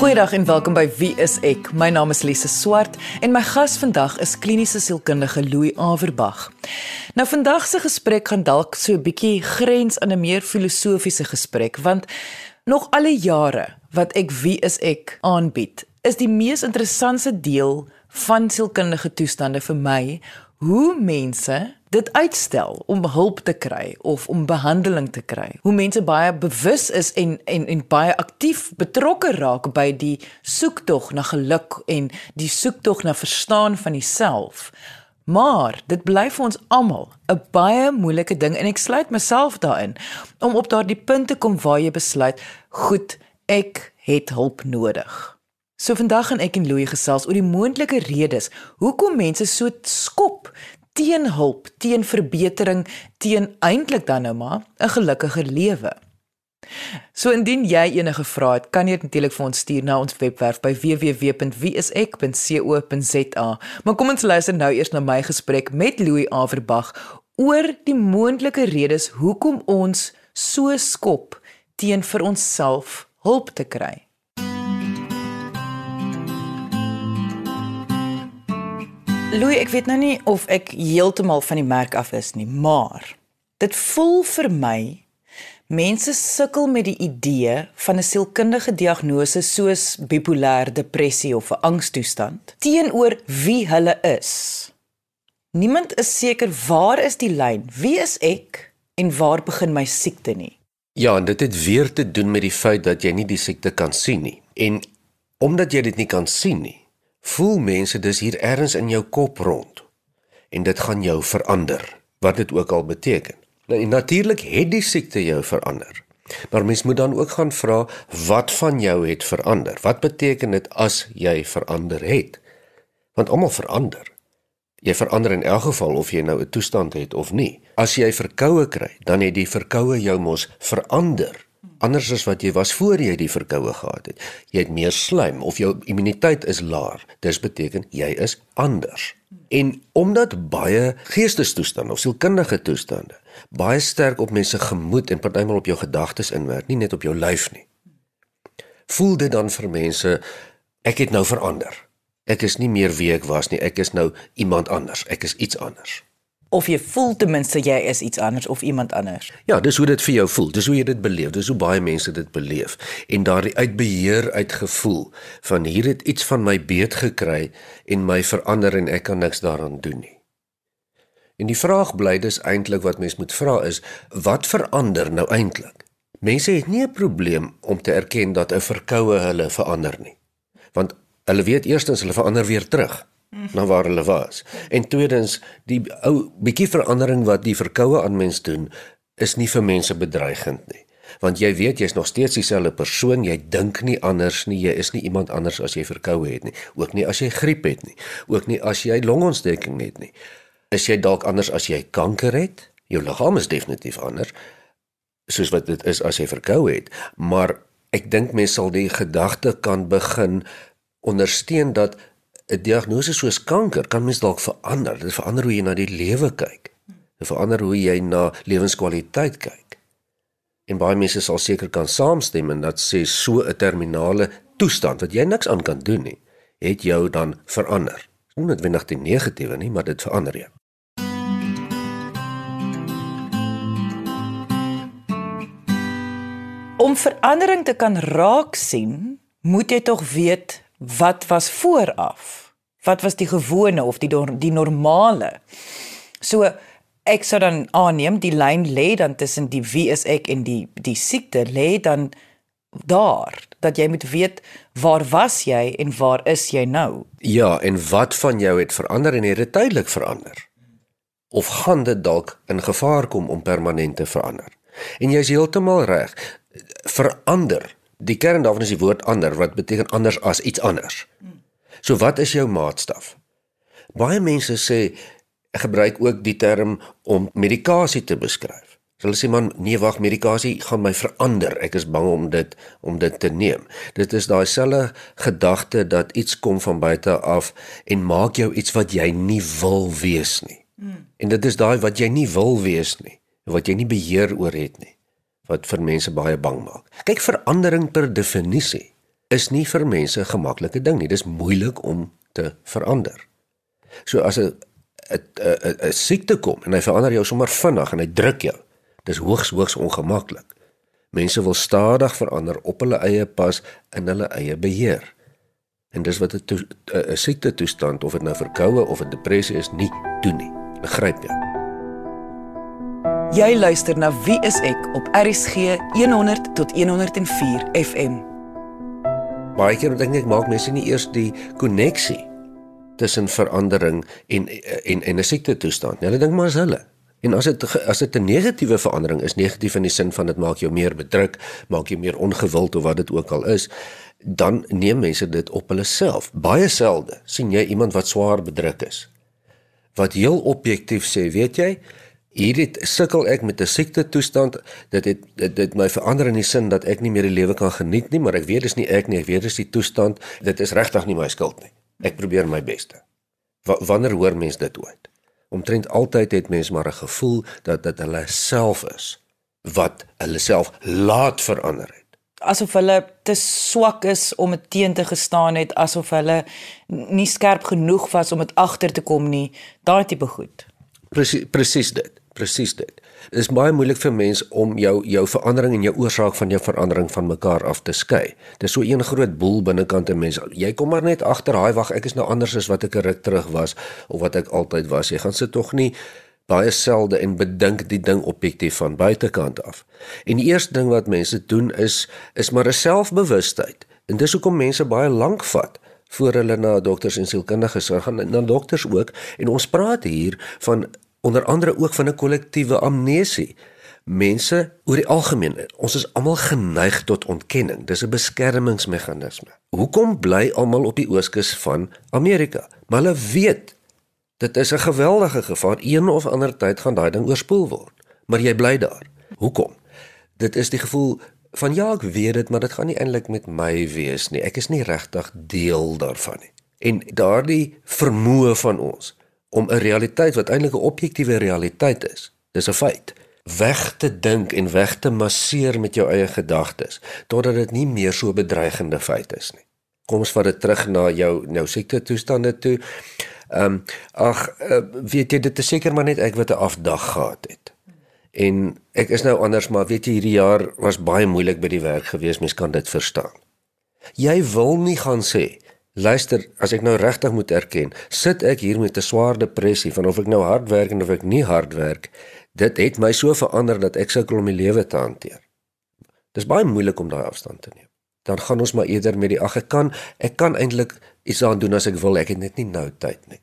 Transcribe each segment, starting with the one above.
Goeiedag en welkom by Wie is ek? My naam is Lise Swart en my gas vandag is kliniese sielkundige Louis Averbag. Nou vandag se gesprek gaan dalk so 'n bietjie grens aan 'n meer filosofiese gesprek want nog al die jare wat ek Wie is ek aanbied, is die mees interessante deel van sielkundige toestande vir my hoe mense dit uitstel om hulp te kry of om behandeling te kry. Hoe mense baie bewus is en en en baie aktief betrokke raak by die soektog na geluk en die soektog na verstaan van jouself. Maar dit bly vir ons almal 'n baie moeilike ding en ek sluit myself daarin om op daardie punt te kom waar jy besluit, goed, ek het hulp nodig. So vandag gaan ek en Louie gesels oor die moontlike redes hoekom mense so skop teen hulp, teen verbetering, teen eintlik dan nou maar 'n gelukkiger lewe. So indien jy enige vrae het, kan jy dit natuurlik vir ons stuur na ons webwerf by www.wieisek.co.za. Maar kom ons luister nou eers na my gesprek met Louis Averbag oor die moontlike redes hoekom ons so skop teen vir onsself hulp te kry. Louis, ek weet nou nie of ek heeltemal van die merk af is nie, maar dit voel vir my mense sukkel met die idee van 'n sielkundige diagnose soos bipolêr depressie of 'n angstoestand teenoor wie hulle is. Niemand is seker waar is die lyn? Wie is ek en waar begin my siekte nie? Ja, en dit het weer te doen met die feit dat jy nie die siekte kan sien nie. En omdat jy dit nie kan sien nie, voel mense dis hier ergens in jou kop rond en dit gaan jou verander wat dit ook al beteken. Nou natuurlik het die siekte jou verander. Maar mens moet dan ook gaan vra wat van jou het verander? Wat beteken dit as jy verander het? Want almal verander. Jy verander in elk geval of jy nou 'n toestand het of nie. As jy verkoue kry, dan het die verkoue jou mos verander anders as wat jy was voor jy die verkoue gehad het. Jy het meer slaim of jou immuniteit is laer. Dis beteken jy is anders. En omdat baie geestestoestande of sielkundige toestande baie sterk op mense gemoed en partymal op jou gedagtes inwerk, nie net op jou lyf nie. Voel dit dan vir mense ek het nou verander. Ek is nie meer wie ek was nie, ek is nou iemand anders, ek is iets anders of jy voel ten minste jy is iets anders of iemand anders. Ja, dis hoe dit vir jou voel. Dis hoe jy dit beleef. Dis hoe baie mense dit beleef. En daardie uitbeheer uitgevoel van hier het iets van my beet gekry en my verander en ek kan niks daaraan doen nie. En die vraag bly dus eintlik wat mens moet vra is wat verander nou eintlik? Mense het nie 'n probleem om te erken dat 'n verkoue hulle verander nie. Want hulle weet eerstens hulle verander weer terug na waar hulle was. En tweedens, die ou bietjie verandering wat die verkoue aan mens doen, is nie vir mense bedreigend nie. Want jy weet jy's nog steeds dieselfde persoon, jy dink nie anders nie, jy is nie iemand anders as jy verkoue het nie, ook nie as jy griep het nie, ook nie as jy longontsteking het nie. Is jy dalk anders as jy kanker het? Jou liggaam is definitief anders soos wat dit is as jy verkoue het, maar ek dink mense sal die gedagte kan begin ondersteun dat 'n diagnose soos kanker kan mens dalk verander. Dit verander hoe jy na die lewe kyk. Dit verander hoe jy na lewenskwaliteit kyk. En baie mense sal seker kan saamstem en dat sê so 'n terminale toestand wat jy niks aan kan doen nie, het jou dan verander. Nie noodwendig die negatiewe nie, maar dit verander jou. Om verandering te kan raak sien, moet jy tog weet wat was vooraf? Wat was die gewone of die die normale? So ek sou dan aanneem die lyn lê dan tussen die wie is ek en die die siekte lê dan daar dat jy moet weet waar was jy en waar is jy nou? Ja, en wat van jou het verander en het dit tydelik verander? Of gaan dit dalk in gevaar kom om permanent te verander? En jy's heeltemal reg. Verander Die kern daarvan is die woord ander wat beteken anders as iets anders. So wat is jou maatstaf? Baie mense sê gebruik ook die term om medikasie te beskryf. So hulle sê man, nee wag, medikasie gaan my verander. Ek is bang om dit om dit te neem. Dit is daai selfe gedagte dat iets kom van buite af en maak jou iets wat jy nie wil wees nie. Mm. En dit is daai wat jy nie wil wees nie, wat jy nie beheer oor het nie wat vir mense baie bang maak. Kyk verandering per definisie is nie vir mense 'n gemaklike ding nie. Dis moeilik om te verander. So as 'n 'n 'n siekte kom en hy verander jou sommer vinnig en hy druk jou. Dis hoogs hoogs ongemaklik. Mense wil stadig verander op hulle eie pas in hulle eie beheer. En dis wat 'n 'n siekte toestand of dit nou verkoue of 'n depressie is nie doen nie. Begryp jy? Jy luister na Wie is ek op RCG 100 tot 104 FM. Baie keer dink ek maak mense nie eers die koneksie tussen verandering en en en 'n siekte toestand. Hulle dink maar as hulle En as dit as dit 'n negatiewe verandering is, negatief in die sin van dit maak jou meer bedruk, maak jou meer ongewild of wat dit ook al is, dan neem mense dit op hulle self. Baie selde sien jy iemand wat swaar bedruk is wat heel objektief sê, weet jy, hierdie sukkel ek met 'n siekte toestand, dit het dit, dit my verander in die sin dat ek nie meer die lewe kan geniet nie, maar ek weet dis nie ek nie, ek weet dis die toestand, dit is regtig nie my skuld nie. Ek probeer my beste. W wanneer hoor mens dit ooit? omtrent altyd het mense maar 'n gevoel dat dit hulle self is wat hulle self laat verander het. Asof hulle te swak is om dit teen te gestaan het, asof hulle nie skerp genoeg was om dit agter te kom nie, daai tipe goed. Presies presies dit. Presies dit. Dit is baie moeilik vir mense om jou jou verandering en jou oorsaak van jou verandering van mekaar af te skei. Dis so een groot boel binnekant 'n mens. Jy kom maar net agter, "Haai, wag, ek is nou anders as wat ek 'n ruk terug was of wat ek altyd was." Jy gaan sit tog nie baie selde en bedink die ding objektief van buitekant af. En die eerste ding wat mense doen is is maar 'n selfbewustheid. En dis hoekom mense baie lank vat voor hulle na dokters en sielkundiges gaan, na dokters ook. En ons praat hier van onder andere ook van 'n kollektiewe amnesie. Mense oor die algemeen, ons is almal geneig tot ontkenning. Dis 'n beskermingsmeganisme. Hoekom bly almal op die ooskus van Amerika? Maar hulle weet dit is 'n geweldige gevaar. Een of ander tyd gaan daai ding oorspoel word. Maar jy bly daar. Hoekom? Dit is die gevoel van ja, ek weet dit, maar dit gaan nie eintlik met my wees nie. Ek is nie regtig deel daarvan nie. En daardie vermoë van ons om 'n realiteit wat eintlik 'n objektiewe realiteit is, dis 'n feit, weg te dink en weg te masseer met jou eie gedagtes totdat dit nie meer so bedreigende feit is nie. Kom ons vat dit terug na jou nou siekte toestande toe. Ehm um, ag uh, weet jy dit is seker maar net ek wat 'n afdag gehad het. En ek is nou anders maar weet jy hierdie jaar was baie moeilik by die werk gewees, mens kan dit verstaan. Jy wil nie gaan sê Luister, as ek nou regtig moet erken, sit ek hier met 'n swaar depressie van of ek nou hard werk en of ek nie hard werk. Dit het my so verander dat ek sukkel om die lewe te hanteer. Dis baie moeilik om daai afstand te neem. Dan gaan ons maar eerder met die ag ek kan, ek kan eintlik iets aan doen as ek wil, ek het net nie nou tyd nie.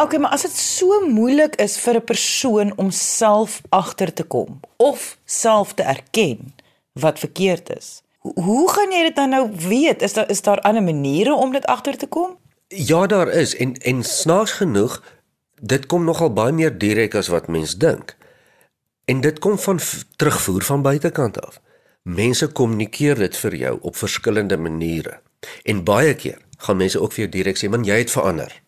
Okay, maar as dit so moeilik is vir 'n persoon om self agter te kom of self te erken wat verkeerd is. Hoe gaan jy dit dan nou weet? Is daar is daar ander maniere om dit agter te kom? Ja, daar is en en snaaks genoeg, dit kom nogal baie meer direk as wat mens dink. En dit kom van terugvoer van buitekant af. Mense kommunikeer dit vir jou op verskillende maniere. En baie keer gaan mense ook vir jou direk sê, "Man, jy het verander."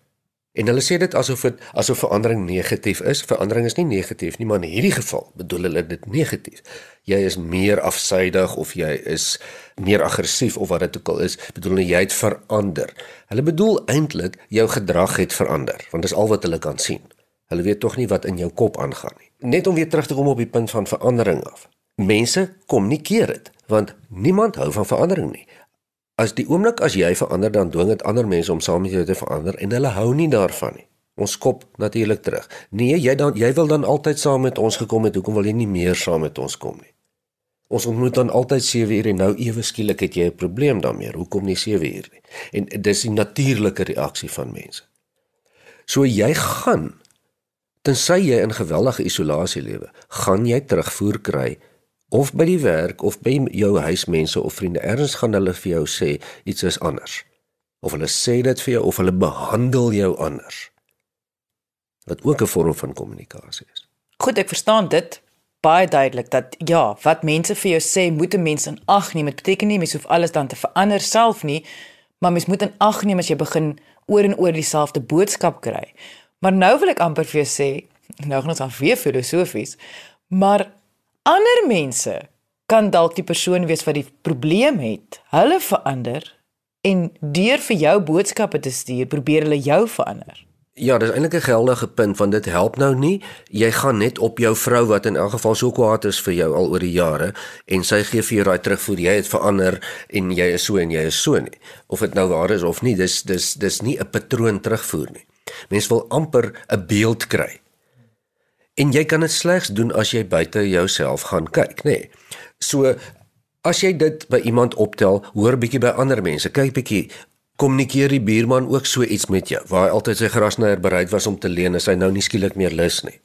En hulle sê dit asof dit asof verandering negatief is. Verandering is nie negatief nie, maar in hierdie geval bedoel hulle dit negatief. Jy is meer afsydig of jy is meer aggressief of wat dit ook al is, bedoel hulle jy het verander. Hulle bedoel eintlik jou gedrag het verander, want dis al wat hulle kan sien. Hulle weet tog nie wat in jou kop aangaan nie. Net om weer terug te kom op die punt van verandering af. Mense kom nie keer dit, want niemand hou van verandering nie. As die oomblik as jy verander dan dwing dit ander mense om saam met jou te verander en hulle hou nie daarvan nie. Ons kop natuurlik terug. Nee, jy dan jy wil dan altyd saam met ons gekom het. Hoekom wil jy nie meer saam met ons kom nie? Ons ontmoet dan altyd 7 uur en nou ewe skielik het jy 'n probleem daarmee. Hoekom nie 7 uur nie? En dis die natuurlike reaksie van mense. So jy gaan tensy jy in geweldige isolasie lewe, gaan jy terugvoer kry of by die werk of by jou huismense of vriende erns gaan hulle vir jou sê iets is anders. Of hulle sê dit vir jou of hulle behandel jou anders. Wat ook 'n vorm van kommunikasie is. Goed, ek verstaan dit baie duidelik dat ja, wat mense vir jou sê, moet 'n mens in ag neem. Dit beteken nie mens hoef alles dan te verander self nie, maar mens moet in ag neem as jy begin oor en oor dieselfde boodskap kry. Maar nou wil ek amper vir jou sê, nou gaan ons aan weer filosofies, maar Ander mense kan dalk die persoon wees wat die probleem het. Hulle verander en deur vir jou boodskappe te stuur, probeer hulle jou verander. Ja, dis eintlik 'n geldige punt want dit help nou nie. Jy gaan net op jou vrou wat in elk geval so kwaad is vir jou al oor die jare en sy gee vir jou daai terugvoer jy het verander en jy is so en jy is so nie. Of dit nou waar is of nie, dis dis dis nie 'n patroon terugvoer nie. Mens wil amper 'n beeld kry. En jy kan dit slegs doen as jy buite jouself gaan kyk, nê. Nee. So as jy dit by iemand optel, hoor bietjie by ander mense, kyk bietjie kommunikeer die buurman ook so iets met jou waar hy altyd sy grasnyer bereid was om te leen as hy nou nie skielik meer lus nie.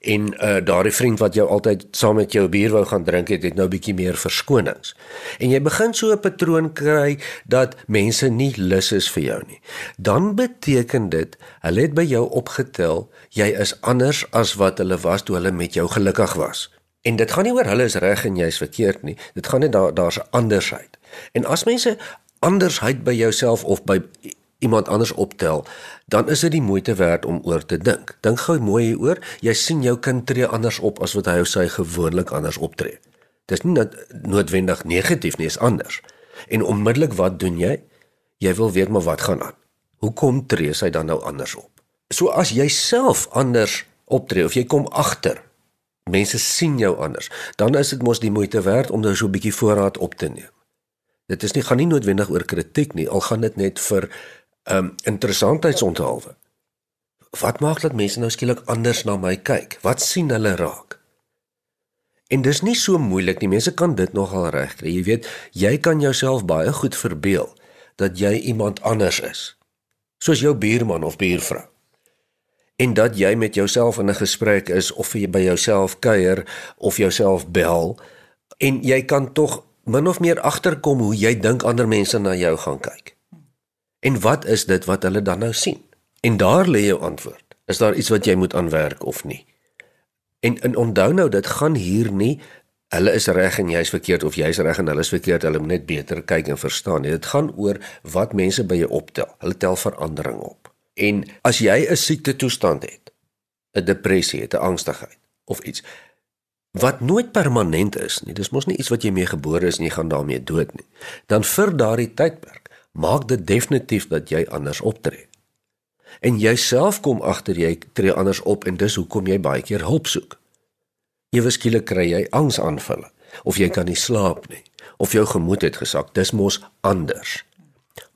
En uh daardie vriend wat jou altyd saam met jou bier wou gaan drink het, het nou bietjie meer verskonings. En jy begin so 'n patroon kry dat mense nie lus is vir jou nie. Dan beteken dit hulle het by jou opgetel jy is anders as wat hulle was toe hulle met jou gelukkig was. En dit gaan nie oor hulle is reg en jy's verkeerd nie. Dit gaan net daar daar's 'n andersheid. En as mense andersheid by jouself of by iemand anders optel, dan is dit die moeite werd om oor te dink. Dink gou mooi hieroor. Jy sien jou kind tree anders op as wat hy of sy gewoonlik anders optree. Dis nie noodwendig negatief nie, is anders. En onmiddellik wat doen jy? Jy wil weet maar wat gaan aan. Hoekom tree sy dan nou anders op? So as jy self anders optree of jy kom agter mense sien jou anders, dan is dit mos die moeite werd om nou so 'n bietjie voorraad op te neem. Dit is nie gaan nie noodwendig oor kritiek nie, al gaan dit net vir um interessantheidsonthaalwe. Wat maak dat mense nou skielik anders na my kyk? Wat sien hulle raak? En dis nie so moeilik nie. Mense kan dit nogal regkry. Jy weet, jy kan jouself baie goed verbeel dat jy iemand anders is. Soos jou buurman of buurvrou. En dat jy met jouself in 'n gesprek is of jy by jouself kuier of jouself bel en jy kan tog min of meer agterkom hoe jy dink ander mense na jou gaan kyk. En wat is dit wat hulle dan nou sien? En daar lê jou antwoord. Is daar iets wat jy moet aanwerk of nie? En in onthou nou dit gaan hier nie hulle is reg en jy's verkeerd of jy's reg en hulle is verkeerd, hulle moet net beter kyk en verstaan. Dit gaan oor wat mense by jou optel. Hulle tel verandering op. En as jy 'n siekte toestand het, 'n depressie, 'n angstigheid of iets, wat nooit permanent is nie. Dis mos nie iets wat jy mee gebore is en jy gaan daarmee dood nie. Dan vir daardie tydperk maak dit definitief dat jy anders optree. En jouself kom agter jy tree anders op en dis hoekom jy baie keer hulp soek. Ewe skielik kry jy angsaanvalle of jy kan nie slaap nie of jou gemoed het gesak. Dis mos anders.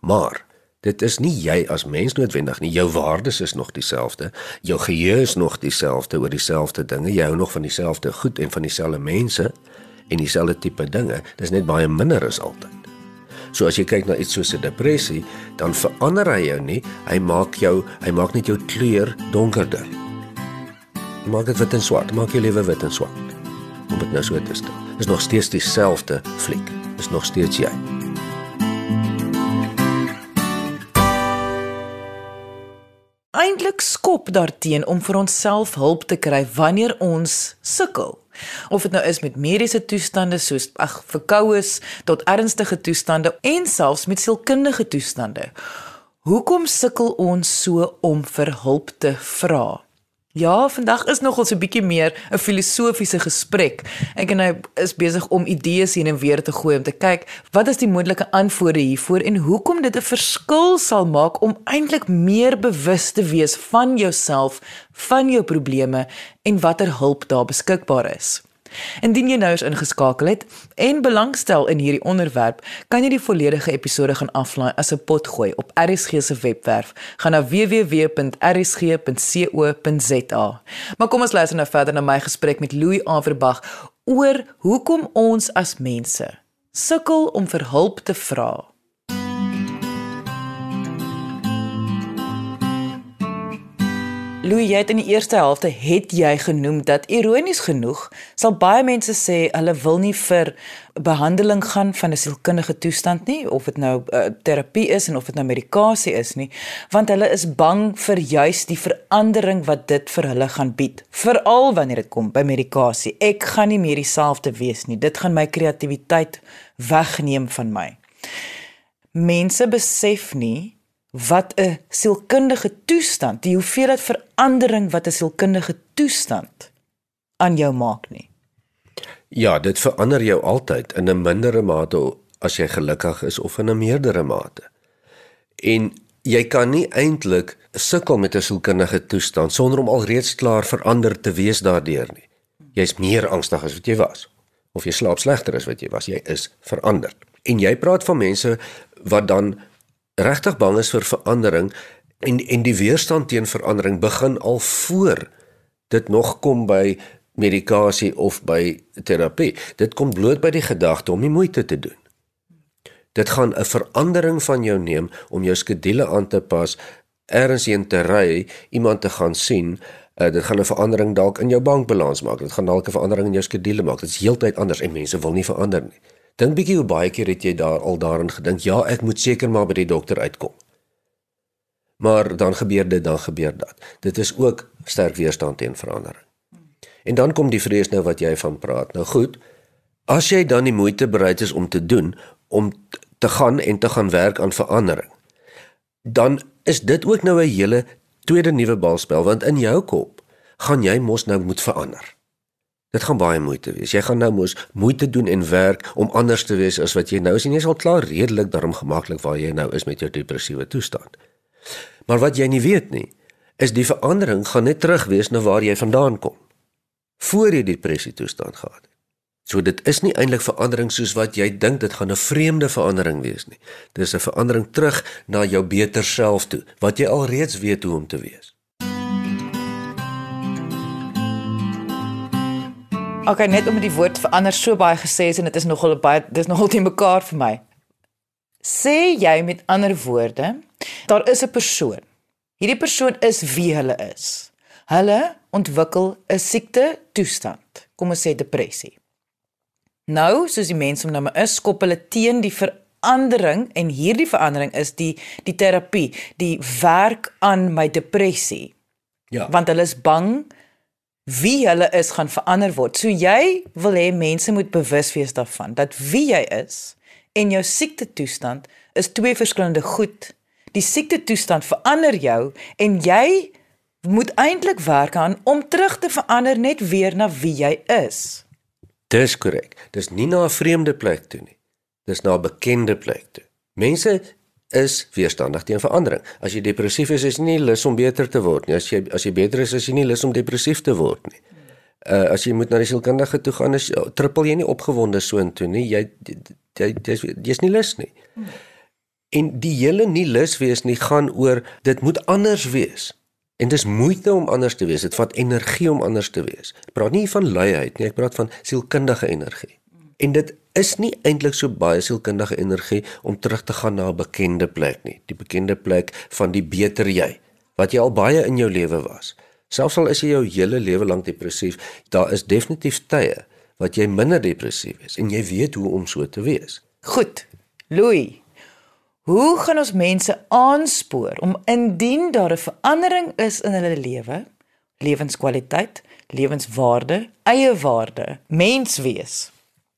Maar Dit is nie jy as mens noodwendig nie. Jou waardes is nog dieselfde. Jou geheue is nog dieselfde oor dieselfde dinge. Jy hou nog van dieselfde goed en van dieselfde mense en dieselfde tipe dinge. Dis net baie minder as altyd. So as jy kyk na iets soos 'n depressie, dan verander hy jou nie. Hy maak jou, hy maak net jou kleur donkerder. Hy maak dit wit en swart. Maak jou lewe wit en swart. Om dit nou so te stel. Dis nog steeds dieselfde fliek. Dis nog steeds jy. eintlik skop daarteen om vir onsself hulp te kry wanneer ons sukkel. Of dit nou is met mediese toestande soos ag verkoues tot ernstige toestande en selfs met sielkundige toestande. Hoekom sukkel ons so om vir hulp te vra? Ja, vandag is nogal so 'n bietjie meer 'n filosofiese gesprek. Ek en hy is besig om idees heen en weer te gooi om te kyk wat is die moontlike antwoorde hiervoor en hoekom dit 'n verskil sal maak om eintlik meer bewus te wees van jouself, van jou probleme en watter hulp daar beskikbaar is. Indien jy nou eens ingeskakel het en belangstel in hierdie onderwerp, kan jy die volledige episode gaan aflaai as 'n potgooi op RSG se webwerf. Gaan na www.rsg.co.za. Maar kom ons luister nou verder na my gesprek met Louis Averbag oor hoekom ons as mense sukkel om vir hulp te vra. Louis, jy het in die eerste helfte het jy genoem dat ironies genoeg sal baie mense sê hulle wil nie vir behandeling gaan van 'n sielkundige toestand nie of dit nou uh, terapie is en of dit nou medikasie is nie, want hulle is bang vir juis die verandering wat dit vir hulle gaan bied, veral wanneer dit kom by medikasie. Ek gaan nie meer dieselfde wees nie. Dit gaan my kreatiwiteit wegneem van my. Mense besef nie wat 'n sielkundige toestand, die hoeveelheid verandering wat 'n sielkundige toestand aan jou maak nie. Ja, dit verander jou altyd in 'n mindere mate as jy gelukkig is of in 'n meerdere mate. En jy kan nie eintlik sukkel met 'n sielkundige toestand sonder om alreeds klaar verander te wees daardeur nie. Jy's meer angstig as wat jy was of jy slaap slegter as wat jy was. Jy is verander. En jy praat van mense wat dan regtig bang is vir verandering en en die weerstand teen verandering begin al voor dit nog kom by medikasie of by terapie. Dit kom bloot by die gedagte om nie moeite te doen. Dit gaan 'n verandering van jou neem om jou skedule aan te pas, ergens heen te ry, iemand te gaan sien. Uh, dit gaan 'n verandering dalk in jou bankbalans maak. Dit gaan dalk 'n verandering in jou skedule maak. Dit is heeltyd anders en mense wil nie verander nie. Dink bietjie hoe baie keer het jy daar al daarin gedink, ja, ek moet seker maar by die dokter uitkom. Maar dan gebeur dit, dan gebeur dat. Dit is ook sterk weerstand teen verandering. En dan kom die vrees nou wat jy van praat. Nou goed, as jy dan die moeite bereid is om te doen om te gaan en te gaan werk aan verandering, dan is dit ook nou 'n hele tweede nuwe balspel want in jou kop gaan jy mos nou moet verander. Dit gaan baie moeite wees. Jy gaan nou mos moeite doen en werk om anders te wees as wat jy nou is en jy is al klaar redelik daarom gemaklik waar jy nou is met jou depressiewe toestand. Maar wat jy nie weet nie, is die verandering gaan net terug wees na waar jy vandaan kom. Voor jy depressie toestand gehad het. So dit is nie eintlik verandering soos wat jy dink dit gaan 'n vreemde verandering wees nie. Dis 'n verandering terug na jou beter self toe, wat jy alreeds weet hoe om te wees. Okay, net om die woord verander so baie gesê is en dit is nogal baie dis nogal te mekaar vir my. Sê jy met ander woorde, daar is 'n persoon Hierdie persoon is wie hulle is. Hulle ontwikkel 'n siekte toestand, kom ons sê depressie. Nou, soos die mense om nou maar is, skop hulle teen die verandering en hierdie verandering is die die terapie, die werk aan my depressie. Ja. Want hulle is bang wie hulle is gaan verander word. So jy wil hê mense moet bewus wees daarvan dat wie jy is en jou siekte toestand is twee verskillende goed die siekte toestand verander jou en jy moet eintlik werk aan om terug te verander net weer na wie jy is. Dis korrek. Dis nie na 'n vreemde plek toe nie. Dis na 'n bekende plek toe. Mense is weerstandig teen verandering. As jy depressief is, is jy nie lus om beter te word nie. As jy as jy beter is, is jy nie lus om depressief te word nie. Uh as jy moet na die sielkundige toe gaan, is trippel jy nie opgewonde so intoe nie. Jy jy jy's jy nie lus nie. En die hele nie lus wees nie gaan oor dit moet anders wees. En dis moeite om anders te wees. Dit vat energie om anders te wees. Ek praat nie van luiheid nie, ek praat van sielkundige energie. En dit is nie eintlik so baie sielkundige energie om terug te gaan na 'n bekende plek nie, die bekende plek van die beter jy wat jy al baie in jou lewe was. Selfs al is jy jou hele lewe lank depressief, daar is definitief tye wat jy minder depressief is en jy weet hoe om so te wees. Goed. Louis, Hoe gaan ons mense aanspoor om indien daar 'n verandering is in hulle lewe, lewenskwaliteit, lewenswaarde, eie waarde, menswees?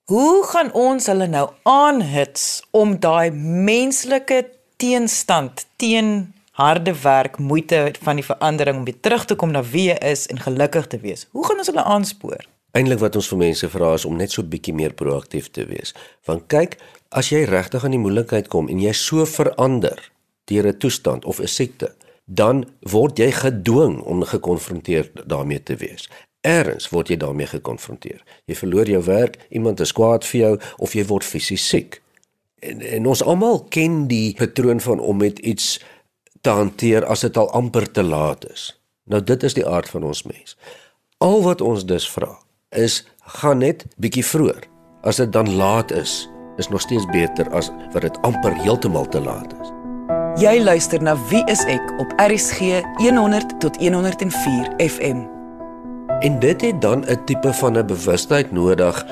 Hoe gaan ons hulle nou aanhits om daai menslike teenstand teen harde werk, moeite van die verandering om weer terug te kom na wie hy is en gelukkig te wees? Hoe gaan ons hulle aanspoor? Eintlik wat ons vir mense vra is om net so bietjie meer proaktief te wees. Want kyk, As jy regtig in die moeilikheid kom en jy so verander deur 'n toestand of 'n siekte, dan word jy gedwing om gekonfronteer daarmee te wees. Erns word jy daarmee gekonfronteer. Jy verloor jou werk, iemand is kwaad vir jou of jy word fisies siek. En, en ons almal ken die patroon van om met iets te hanteer as dit al amper te laat is. Nou dit is die aard van ons mens. Al wat ons dus vra is gaan net bietjie vroeër. As dit dan laat is, is nog steeds beter as wat dit amper heeltemal te laat is. Jy luister na Wie is ek op RSG 100 tot 104 FM. En dit het dan 'n tipe van 'n bewustheid nodig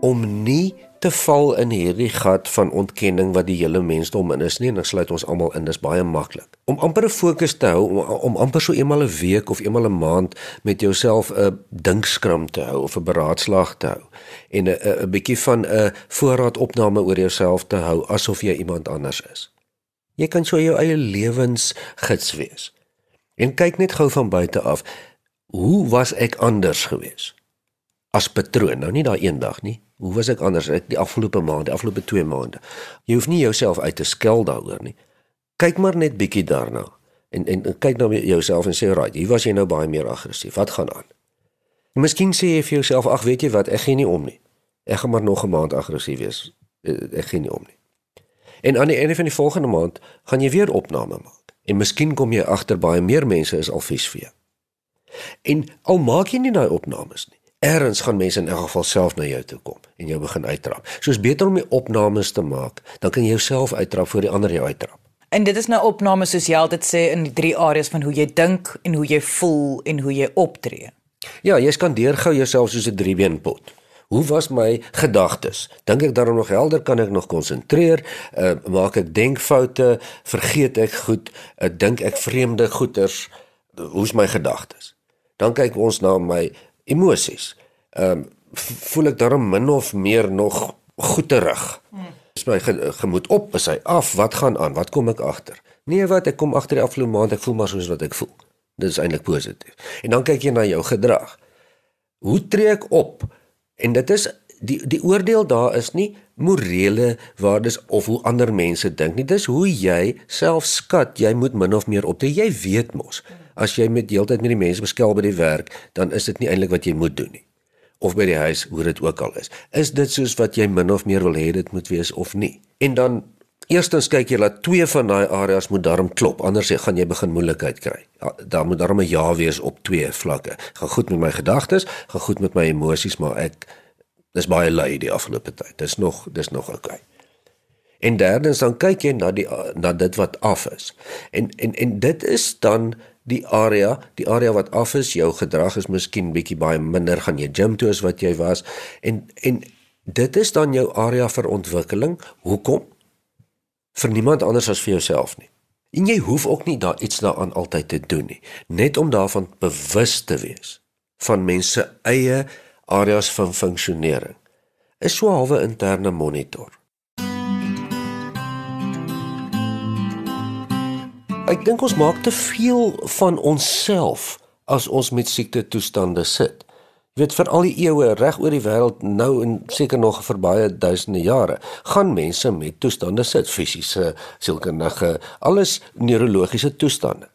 om nie te val in hierdie gat van ontkenning wat die hele mensdom in is nie. En dan sluit ons almal in dis baie maklik. Om amper 'n fokus te hou om, om amper so eenmal 'n een week of eenmal 'n een maand met jouself 'n dinkskrim te hou of 'n beraadslag te hou. En 'n 'n bietjie van 'n voorraadopname oor jouself te hou asof jy iemand anders is. Jy kan so jou eie lewensgids wees. En kyk net gou van buite af hoe was ek anders geweest as patroon. Nou nie daai eendag nie. Hoe was ek anders ek die afgelope maand, die afgelope 2 maande? Jy hoef nie jouself uit te skel daaroor nie. Kyk maar net bietjie daarna en en, en kyk na jouself en sê, "Right, hier was jy nou baie meer aggressief. Wat gaan aan?" En miskien sê jy vir jouself, "Ag, weet jy wat? Ek gee nie om nie. Ek gaan maar nog 'n maand aggressief wees. Eh, ek gee nie om nie." En aan die einde van die volgende maand gaan jy weer opname maak. En miskien kom jy agter baie meer mense is al vies vir jou. En al maak jy nie daai opnames nie. Erns gaan mense in elk geval self na jou toe kom en jou begin uittrap. Soos beter om die opnames te maak, dan kan jy jouself uittrap voor die ander jou uittrap. En dit is nou opnames soos jy altyd sê in die drie areas van hoe jy dink en hoe jy voel en hoe jy optree. Ja, jy kan deurgou jouself soos 'n driebeenpot. Hoe was my gedagtes? Dink ek daarom nog helder? Kan ek nog konsentreer? Uh, maak ek denkfoute? Vergeet ek goed? Uh, dink ek vreemde goeters? Hoe's my gedagtes? Dan kyk ons na my emosies. Ehm um, voel ek daarom min of meer nog goeterig. Is my ge gemoed op, is hy af? Wat gaan aan? Wat kom ek agter? Nee, wat ek kom agter die afgelope maand, ek voel maar soos wat ek voel. Dit is eintlik positief. En dan kyk jy na jou gedrag. Hoe tree ek op? En dit is die die oordeel daar is nie morele waardes of hoe ander mense dink nie. Dis hoe jy self skat. Jy moet min of meer optree. Jy weet mos, as jy met heeltyd met die mense beskel by die werk, dan is dit nie eintlik wat jy moet doen nie. Of by die huis, hoe dit ook al is. Is dit soos wat jy min of meer wil hê dit moet wees of nie? En dan eerstens kyk jy dat twee van daai areas moet daarom klop. Anders gaan jy begin moeilikheid kry. Ja, daar moet daarom 'n ja wees op twee vlakke. Gaan goed met my gedagtes, gaan goed met my emosies, maar ek Dis baie lui die afgelope tyd. Dis nog dis nog. Okay. En derdens dan kyk jy na die na dit wat af is. En en en dit is dan die area, die area wat af is, jou gedrag is miskien bietjie baie minder gaan jy gym toe as wat jy was en en dit is dan jou area vir ontwikkeling. Hoekom? Vir niemand anders as vir jouself nie. En jy hoef ook nie daar iets daaraan altyd te doen nie, net om daarvan bewus te wees van mense eie areas van funksionering is so 'n halwe interne monitor. Ek dink ons maak te veel van onsself as ons met siekte toestande sit. Jy weet vir al die eeue reg oor die wêreld nou en seker nog vir baie duisende jare gaan mense met toestande sit, fisiese, sielkundige, alles neurologiese toestande.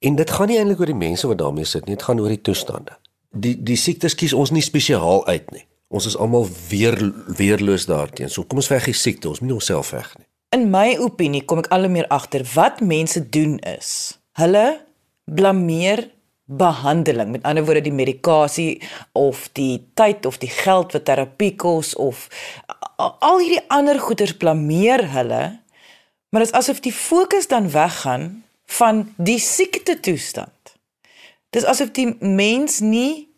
En dit gaan nie eintlik oor die mense wat daarmee sit nie, dit gaan oor die toestande die die siektes kies ons nie spesiaal uit nie. Ons is almal weer weerloos daarteenoor. So kom ons veg die siekte, ons moet onsself veg nie. In my opinie kom ek al hoe meer agter wat mense doen is. Hulle blameer behandeling, met ander woorde die medikasie of die tyd of die geld wat terapie kos of al hierdie ander goeders blameer hulle. Maar dit is asof die fokus dan weggaan van die siekte toestand. Dis asof die mens nie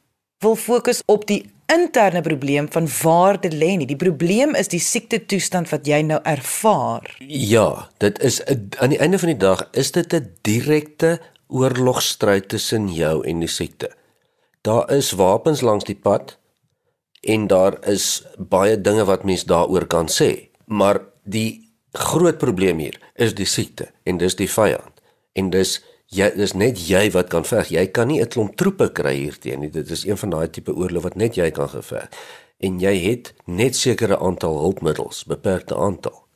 wil fokus op die interne probleem van waar dit lê nie. Die probleem is die siekte toestand wat jy nou ervaar. Ja, dit is aan die einde van die dag is dit 'n direkte oorlogstryd tussen jou en die siekte. Daar is wapens langs die pad en daar is baie dinge wat mens daaroor kan sê, maar die groot probleem hier is die siekte en dis die vyand. En dis jy dis net jy wat kan veg. Jy kan nie 'n klomp troepe kry hierteen nie. Dit is een van daai tipe oorlog wat net jy kan geveg. En jy het net sekere aantal hulpmiddels, beperkte aantal.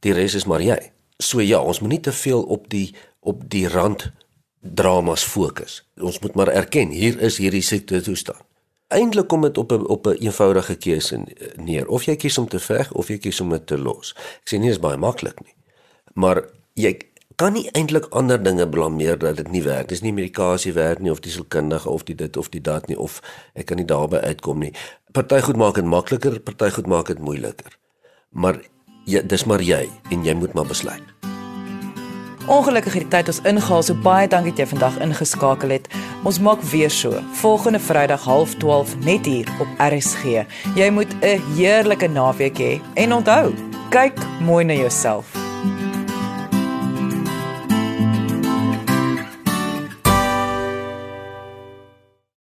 Die res is maar jy. So ja, ons moet nie te veel op die op die rand dramas fokus. Ons moet maar erken hier is hierdie siekte toestand. Eintlik kom dit op 'n op 'n een eenvoudige keuse neer. Of jy kies om te veg of jy kies om dit te los. Ek sê nie is baie maklik nie. Maar jy kan nie eintlik ander dinge blameer dat dit nie werk. Dis nie medikasie werk nie of die sielkundige of die dit of die dat nie of ek kan nie daarby uitkom nie. Party goed maak dit makliker, party goed maak dit moeiliker. Maar jy dis maar jy en jy moet maar besluit. Ongelukkig het die tyd ons ingehaal. So baie dankie dat jy vandag ingeskakel het. Ons maak weer so. Volgende Vrydag 12:30 net hier op RSG. Jy moet 'n heerlike naweek hê en onthou, kyk mooi na jouself.